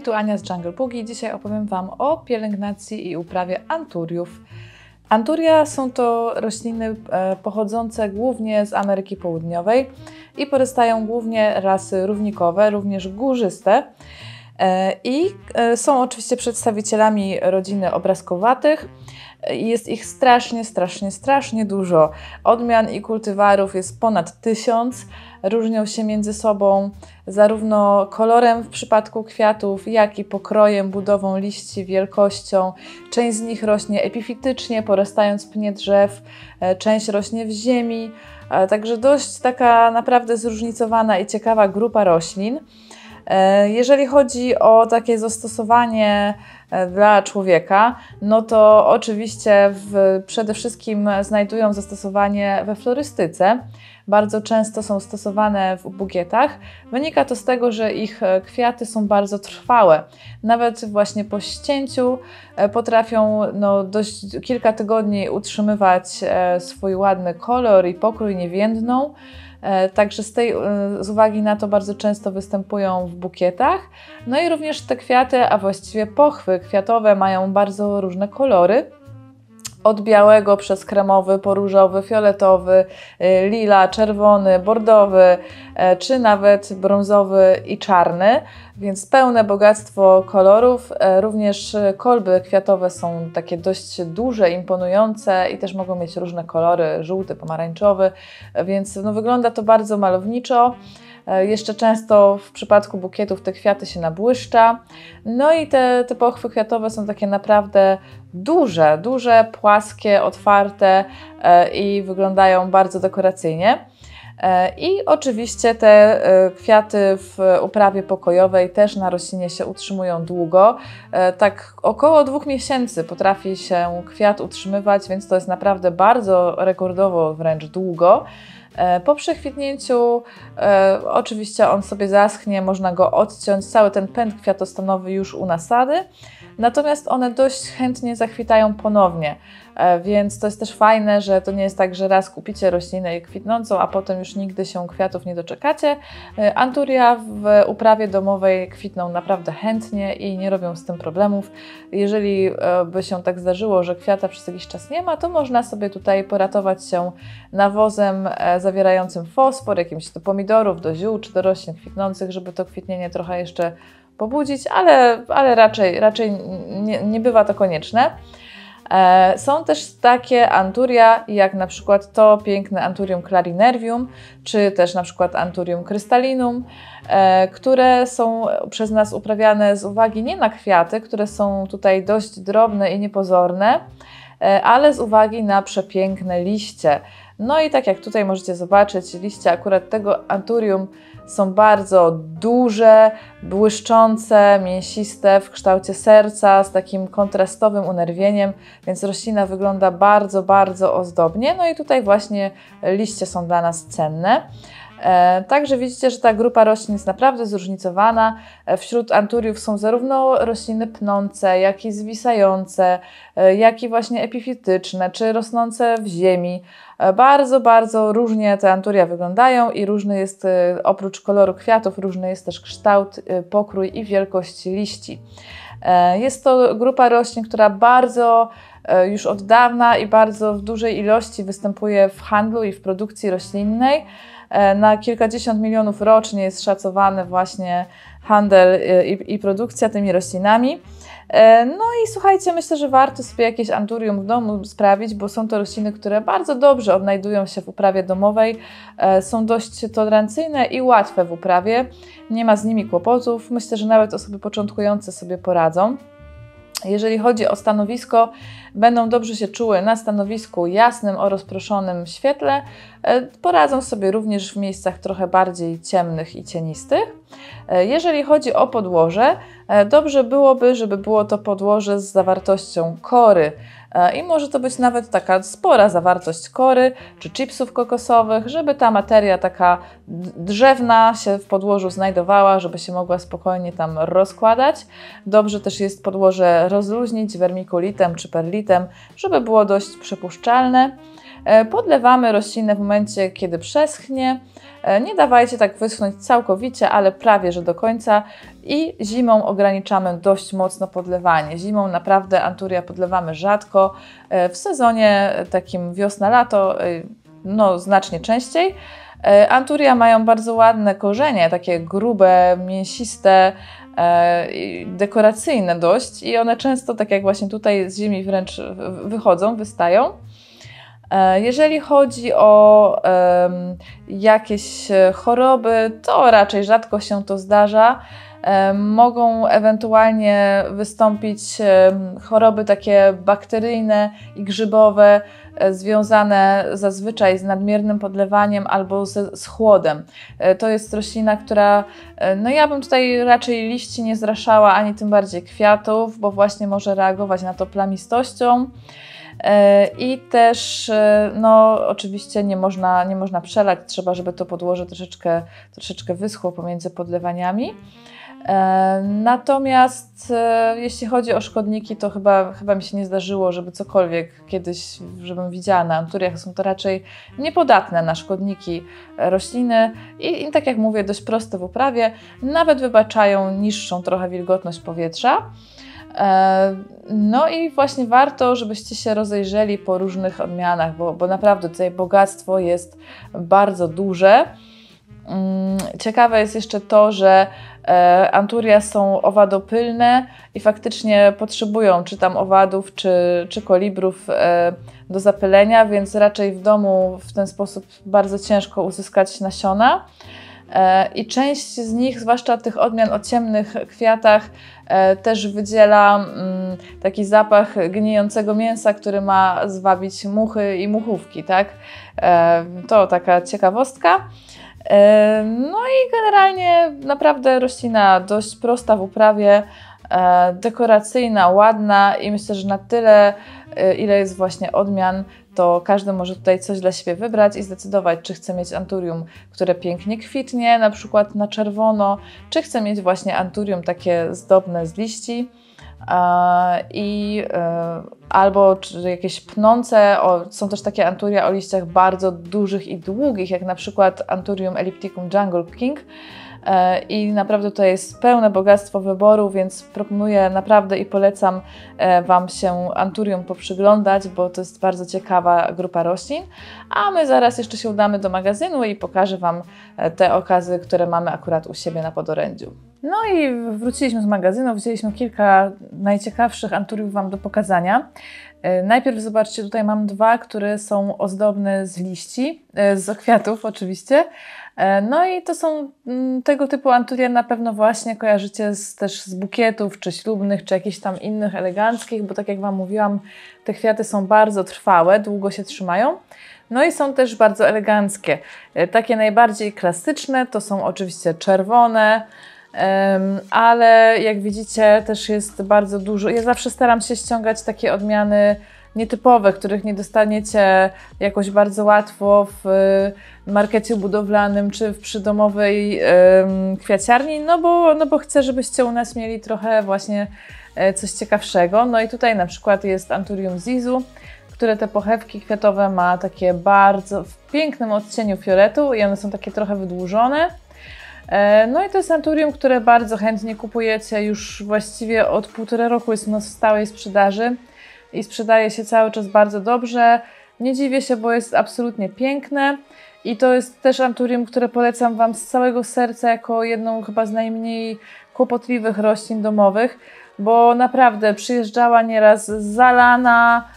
Hej, tu Ania z Jungle Boogie. Dzisiaj opowiem Wam o pielęgnacji i uprawie anturiów. Anturia są to rośliny e, pochodzące głównie z Ameryki Południowej i pozostają głównie rasy równikowe, również górzyste. E, I e, są oczywiście przedstawicielami rodziny obrazkowatych. Jest ich strasznie, strasznie, strasznie dużo. Odmian i kultywarów jest ponad tysiąc. Różnią się między sobą zarówno kolorem w przypadku kwiatów, jak i pokrojem, budową liści, wielkością. Część z nich rośnie epifitycznie, porastając pnie drzew, e, część rośnie w ziemi. E, także dość taka naprawdę zróżnicowana i ciekawa grupa roślin. E, jeżeli chodzi o takie zastosowanie dla człowieka, no to oczywiście w, przede wszystkim znajdują zastosowanie we florystyce bardzo często są stosowane w bukietach. Wynika to z tego, że ich e, kwiaty są bardzo trwałe. Nawet właśnie po ścięciu e, potrafią no, dość kilka tygodni utrzymywać e, swój ładny kolor i pokrój, nie więdną. Także z, tej, z uwagi na to bardzo często występują w bukietach. No i również te kwiaty, a właściwie pochwy kwiatowe mają bardzo różne kolory od białego przez kremowy, po różowy, fioletowy, y, lila, czerwony, bordowy, e, czy nawet brązowy i czarny, więc pełne bogactwo kolorów. E, również kolby kwiatowe są takie dość duże, imponujące i też mogą mieć różne kolory, żółty, pomarańczowy, więc no, wygląda to bardzo malowniczo. E, jeszcze często w przypadku bukietów te kwiaty się nabłyszcza. No i te, te pochwy kwiatowe są takie naprawdę duże, duże, płaskie, otwarte e, i wyglądają bardzo dekoracyjnie. E, I oczywiście te kwiaty w uprawie pokojowej też na roślinie się utrzymują długo. Tak około dwóch miesięcy potrafi się kwiat utrzymywać, więc to jest naprawdę bardzo rekordowo wręcz długo. E, po przekwitnięciu e, oczywiście on sobie zaschnie, można go odciąć, cały ten pęd kwiatostanowy już u nasady, natomiast one dość chętnie zakwitają ponownie. E, więc to jest też fajne, że to nie jest tak, że raz kupicie roślinę kwitnącą, a potem już nigdy się kwiatów nie doczekacie. E, Anturia w uprawie domowej kwitną naprawdę chętnie i nie robią z tym problemów. Jeżeli e, by się tak zdarzyło, że kwiata przez jakiś czas nie ma, to można sobie tutaj poratować się nawozem zawierającym fosfor, jakimś do pomidorów, do ziół czy do roślin kwitnących, żeby to kwitnienie trochę jeszcze pobudzić, ale, ale raczej, raczej nie, nie bywa to konieczne. E, są też takie anturia, jak na przykład to piękne Anturium clarinervium, czy też na przykład Anturium crystallinum, e, które są przez nas uprawiane z uwagi nie na kwiaty, które są tutaj dość drobne i niepozorne, e, ale z uwagi na przepiękne liście. No i tak jak tutaj możecie zobaczyć, liście akurat tego Anturium są bardzo duże, błyszczące, mięsiste w kształcie serca z takim kontrastowym unerwieniem, więc roślina wygląda bardzo, bardzo ozdobnie. No i tutaj właśnie liście są dla nas cenne. E, także widzicie, że ta grupa roślin jest naprawdę zróżnicowana. E, wśród anturiów są zarówno rośliny pnące, jak i zwisające, e, jak i właśnie epifityczne, czy rosnące w ziemi. Bardzo, bardzo różnie te anturia wyglądają i różny jest, oprócz koloru kwiatów, różny jest też kształt, pokrój i wielkość liści. Jest to grupa roślin, która bardzo już od dawna i bardzo w dużej ilości występuje w handlu i w produkcji roślinnej. E, na kilkadziesiąt milionów rocznie jest szacowany właśnie handel e, i, i produkcja tymi roślinami. E, no i słuchajcie, myślę, że warto sobie jakieś anturium w domu sprawić, bo są to rośliny, które bardzo dobrze odnajdują się w uprawie domowej, są dość tolerancyjne i łatwe w uprawie, nie ma z nimi kłopotów. Myślę, że nawet osoby początkujące sobie poradzą. Jeżeli chodzi o stanowisko, będą dobrze się czuły na stanowisku jasnym o rozproszonym świetle. E, poradzą sobie również w miejscach trochę bardziej ciemnych i cienistych. E, jeżeli chodzi o podłoże, e, dobrze byłoby, żeby było to podłoże z zawartością kory I może to być nawet taka spora zawartość kory czy chipsów kokosowych, żeby ta materia taka drzewna się w podłożu znajdowała, żeby się mogła spokojnie tam rozkładać. Dobrze też jest podłoże rozluźnić wermikulitem czy perlitem, żeby było dość przepuszczalne. Podlewamy roślinę w momencie, kiedy przeschnie. Nie dawajcie tak wyschnąć całkowicie, ale prawie że do końca. I zimą ograniczamy dość mocno podlewanie. Zimą naprawdę anturia podlewamy rzadko. W sezonie takim wiosna-lato no, znacznie częściej. E, Anturia mają bardzo ładne korzenie, takie grube, mięsiste, e, dekoracyjne dość i one często, tak jak właśnie tutaj z ziemi wręcz wychodzą, wystają. E, jeżeli chodzi o jakieś choroby, to raczej rzadko się to zdarza. Mogą ewentualnie wystąpić choroby takie bakteryjne i grzybowe, e, związane zazwyczaj z nadmiernym podlewaniem albo z, z chłodem. E, to jest roślina, która, e, no ja bym tutaj raczej liści nie zraszała, ani tym bardziej kwiatów, bo właśnie może reagować na to plamistością. I też, no, oczywiście nie można, nie można przelać, trzeba, żeby to podłoże troszeczkę, troszeczkę wyschło pomiędzy podlewaniami. E, natomiast e, jeśli chodzi o szkodniki, to chyba, chyba mi się nie zdarzyło, żeby cokolwiek kiedyś, żebym widziała na anturiach, są to raczej niepodatne na szkodniki rośliny i, i tak jak mówię, dość proste w uprawie, nawet wybaczają niższą trochę wilgotność powietrza. E, no i właśnie warto, żebyście się rozejrzeli po różnych odmianach, bo, bo naprawdę tutaj bogactwo jest bardzo duże. Mm, ciekawe jest jeszcze to, że e, Anturia są owadopylne i faktycznie potrzebują czy tam owadów, czy, czy kolibrów e, do zapylenia, więc raczej w domu w ten sposób bardzo ciężko uzyskać nasiona. E, I część z nich, zwłaszcza tych odmian o ciemnych kwiatach, też wydziela mm, taki zapach gnijącego mięsa, który ma zwabić muchy i muchówki, tak? To taka ciekawostka. No i generalnie naprawdę roślina dość prosta w uprawie, e, dekoracyjna, ładna i myślę, że na tyle, e, ile jest właśnie odmian, to każdy może tutaj coś dla siebie wybrać i zdecydować, czy chce mieć anturium, które pięknie kwitnie, na przykład na czerwono, czy chce mieć właśnie anturium takie zdobne z liści i e, albo jakieś pnące, o, są też takie anturia o liściach bardzo dużych i długich, jak na przykład Anturium ellipticum Jungle King, i naprawdę to jest pełne bogactwo wyboru, więc proponuję naprawdę i polecam e, Wam się Anturium poprzyglądać, bo to jest bardzo ciekawa grupa roślin. A my zaraz jeszcze się udamy do magazynu i pokażę Wam e, te okazy, które mamy akurat u siebie na podorędziu. No i wróciliśmy z magazynu, wzięliśmy kilka najciekawszych anturiów Wam do pokazania. Najpierw zobaczcie, tutaj mam dwa, które są ozdobne z liści, z kwiatów oczywiście, E, no i to są mm, tego typu anturie na pewno właśnie kojarzycie z, też z bukietów, czy ślubnych, czy jakichś tam innych eleganckich, bo tak jak Wam mówiłam, te kwiaty są bardzo trwałe, długo się trzymają. No i są też bardzo eleganckie. E, takie najbardziej klasyczne to są oczywiście czerwone, ale jak widzicie też jest bardzo dużo. Ja zawsze staram się ściągać takie odmiany nietypowe, których nie dostaniecie jakoś bardzo łatwo w y, markecie budowlanym czy w przydomowej kwiaciarni, no bo, no bo chcę, żebyście u nas mieli trochę właśnie e, coś ciekawszego. No i tutaj na przykład jest Anturium Zizu, które te pochewki kwiatowe ma takie bardzo w pięknym odcieniu fioletu i one są takie trochę wydłużone. E, no i to jest Anturium, które bardzo chętnie kupujecie już właściwie od półtora roku jest u nas w stałej sprzedaży i sprzedaje się cały czas bardzo dobrze. Nie dziwię się, bo jest absolutnie piękne. I to jest też anturium, które polecam Wam z całego serca jako jedną chyba z najmniej kłopotliwych roślin domowych, bo naprawdę przyjeżdżała nieraz zalana,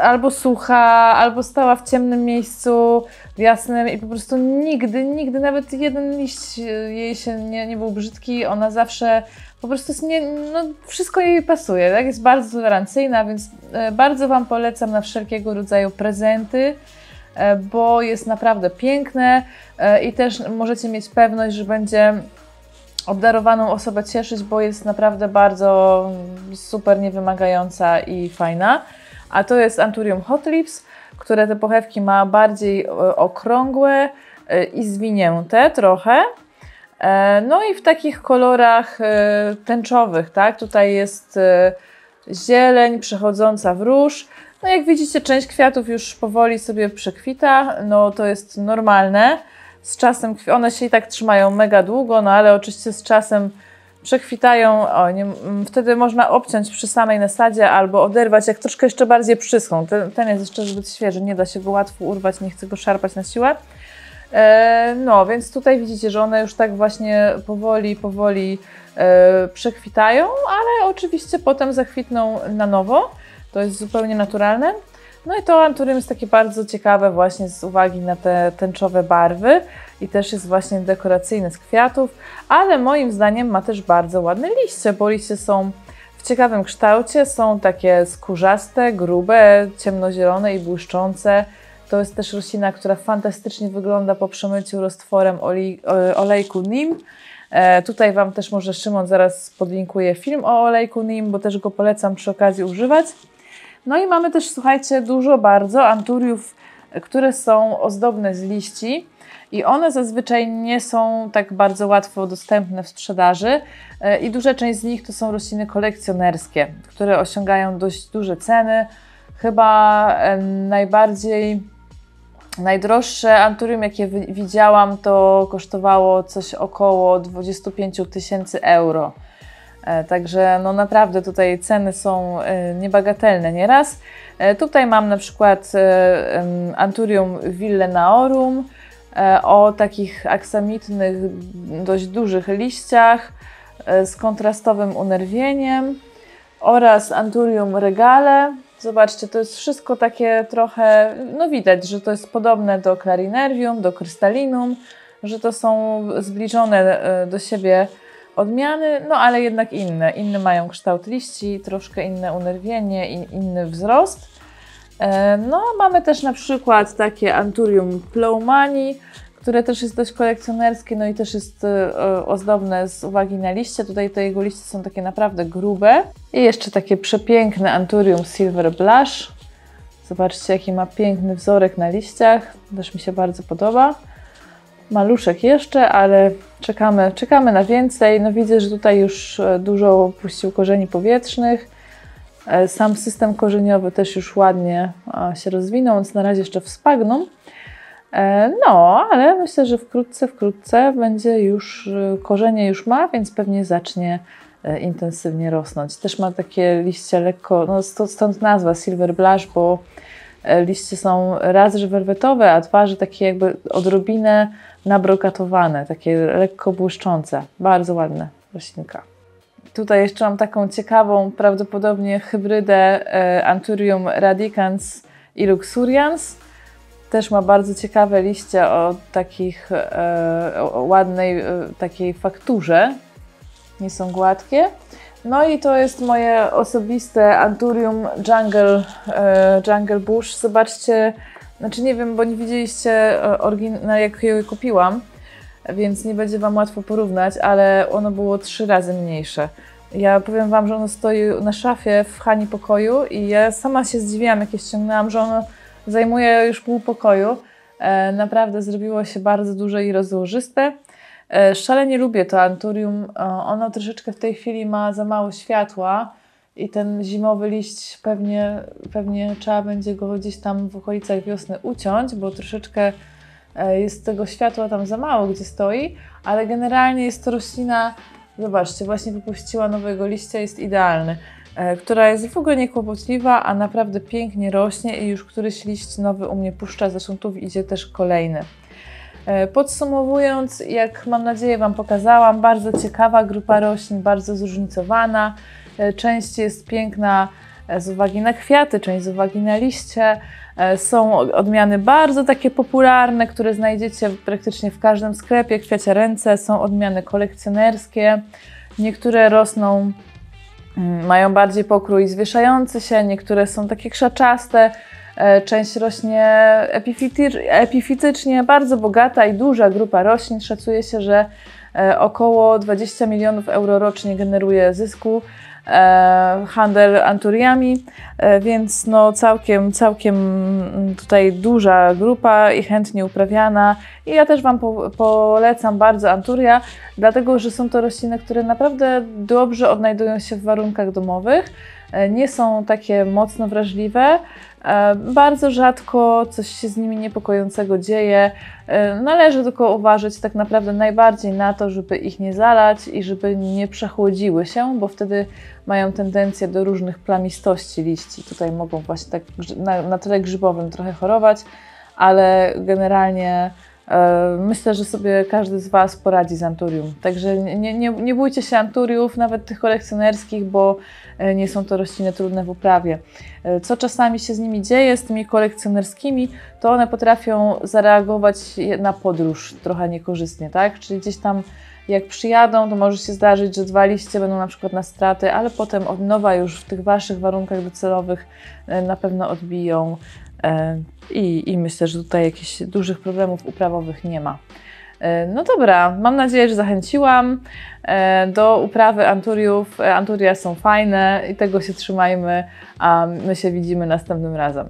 albo sucha, albo stała w ciemnym miejscu, w jasnym i po prostu nigdy, nigdy, nawet jeden liść jej się nie, nie był brzydki, ona zawsze po prostu nie, no, wszystko jej pasuje, tak? Jest bardzo tolerancyjna, więc e, bardzo Wam polecam na wszelkiego rodzaju prezenty, e, bo jest naprawdę piękne e, i też możecie mieć pewność, że będzie obdarowaną osobę cieszyć, bo jest naprawdę bardzo super niewymagająca i fajna. A to jest Anturium Hot Lips, które te pochewki ma bardziej okrągłe i zwinięte trochę. E, no i w takich kolorach e, tęczowych, tak? Tutaj jest e, zieleń przechodząca w róż, No jak widzicie, część kwiatów już powoli sobie przekwita, no to jest normalne. Z czasem one się i tak trzymają mega długo, no ale oczywiście z czasem przekwitają. O, nie, wtedy można obciąć przy samej nasadzie albo oderwać, jak troszkę jeszcze bardziej przyschną. Ten, ten jest jeszcze zbyt świeży, nie da się go łatwo urwać, nie chcę go szarpać na siłę. E, no, więc tutaj widzicie, że one już tak właśnie powoli, powoli e, przekwitają, ale oczywiście potem zakwitną na nowo. To jest zupełnie naturalne. No i to anturium jest takie bardzo ciekawe właśnie z uwagi na te tęczowe barwy i też jest właśnie dekoracyjny z kwiatów, ale moim zdaniem ma też bardzo ładne liście, bo liście są w ciekawym kształcie, są takie skórzaste, grube, ciemnozielone i błyszczące. To jest też roślina, która fantastycznie wygląda po przemyciu roztworem olej, olejku NIM. E, tutaj Wam też może Szymon zaraz podlinkuje film o olejku NIM, bo też go polecam przy okazji używać. No i mamy też, słuchajcie, dużo bardzo anturiów, które są ozdobne z liści i one zazwyczaj nie są tak bardzo łatwo dostępne w sprzedaży e, i duża część z nich to są rośliny kolekcjonerskie, które osiągają dość duże ceny. Chyba najbardziej najdroższe anturium, jakie widziałam, to kosztowało coś około 25 tysięcy euro. E, także no naprawdę tutaj ceny są e, niebagatelne nieraz. E, tutaj mam na przykład Anturium Ville Naorum o takich aksamitnych, dość dużych liściach z kontrastowym unerwieniem oraz Anturium Regale. Zobaczcie, to jest wszystko takie trochę, no widać, że to jest podobne do Clarinervium, do Krystalinum, że to są zbliżone do siebie odmiany, no ale jednak inne. Inne mają kształt liści, troszkę inne unerwienie, i inny wzrost. E, no, mamy też na przykład takie Anturium Plowmani, które też jest dość kolekcjonerskie, no i też jest e, ozdobne z uwagi na liście. Tutaj te jego liście są takie naprawdę grube. I jeszcze takie przepiękne Anturium Silver Blush. Zobaczcie, jaki ma piękny wzorek na liściach. Też mi się bardzo podoba maluszek jeszcze, ale czekamy, czekamy na więcej. No widzę, że tutaj już e, dużo puścił korzeni powietrznych. E, sam system korzeniowy też już ładnie się rozwinął, więc na razie jeszcze w spagnum. E, no, ale myślę, że wkrótce, wkrótce będzie już, korzenie już ma, więc pewnie zacznie intensywnie rosnąć. Też ma takie liście lekko, no stąd nazwa Silver Blush, bo liście są raz, że werwetowe, a dwa, że takie jakby odrobinę nabrokatowane, takie lekko błyszczące. Bardzo ładne roślinka. Tutaj jeszcze mam taką ciekawą, prawdopodobnie hybrydę e, Anturium radicans i luxurians. Też ma bardzo ciekawe liście o takich e, o ładnej e, takiej fakturze. Nie są gładkie. No i to jest moje osobiste Anturium Jungle, e, Jungle Bush. Zobaczcie, znaczy nie wiem, bo nie widzieliście e, oryginalnego, jak je kupiłam, więc nie będzie Wam łatwo porównać, ale ono było trzy razy mniejsze. Ja powiem Wam, że ono stoi na szafie w Hani pokoju i ja sama się zdziwiłam, jak je ściągnęłam, że ono zajmuje już pół pokoju. E, naprawdę zrobiło się bardzo duże i rozłożyste. E, szalenie lubię to Anturium. Ono troszeczkę w tej chwili ma za mało światła, i ten zimowy liść pewnie, pewnie trzeba będzie go gdzieś tam w okolicach wiosny uciąć, bo troszeczkę e, jest tego światła tam za mało, gdzie stoi, ale generalnie jest to roślina, zobaczcie, właśnie wypuściła nowego liścia, jest idealny, e, która jest w ogóle niekłopotliwa, a naprawdę pięknie rośnie i już któryś liść nowy u mnie puszcza, zresztą tu idzie też kolejny. E, podsumowując, jak mam nadzieję Wam pokazałam, bardzo ciekawa grupa roślin, bardzo zróżnicowana. E, część jest piękna e, z uwagi na kwiaty, część z uwagi na liście. Są odmiany bardzo takie popularne, które znajdziecie praktycznie w każdym sklepie, kwiaciarence. Są odmiany kolekcjonerskie. Niektóre rosną, mm, mają bardziej pokrój zwieszający się, niektóre są takie krzaczaste. Część rośnie epifitycznie, bardzo bogata i duża grupa roślin. Szacuje się, że około 20 milionów euro rocznie generuje zysku E, handel anturiami, e, więc no całkiem, całkiem tutaj duża grupa i chętnie uprawiana. I ja też Wam po, polecam bardzo anturia, dlatego że są to rośliny, które naprawdę dobrze odnajdują się w warunkach domowych. Nie są takie mocno wrażliwe. Bardzo rzadko coś się z nimi niepokojącego dzieje. Należy tylko uważać tak naprawdę najbardziej na to, żeby ich nie zalać i żeby nie przechłodziły się, bo wtedy mają tendencję do różnych plamistości liści. Tutaj mogą właśnie tak na, na tle grzybowym trochę chorować, ale generalnie e, myślę, że sobie każdy z Was poradzi z anturium. Także nie, nie, nie bójcie się anturiów, nawet tych kolekcjonerskich, bo e, nie są to rośliny trudne w uprawie. E, co czasami się z nimi dzieje, z tymi kolekcjonerskimi, to one potrafią zareagować na podróż trochę niekorzystnie, tak? Czyli gdzieś tam jak przyjadą, to może się zdarzyć, że dwa liście będą na przykład na straty, ale potem od nowa już w tych Waszych warunkach docelowych na pewno odbiją E, I, I myślę, że tutaj jakichś dużych problemów uprawowych nie ma. E, no dobra, mam nadzieję, że zachęciłam e, do uprawy anturiów. Anturia są fajne i tego się trzymajmy, a my się widzimy następnym razem.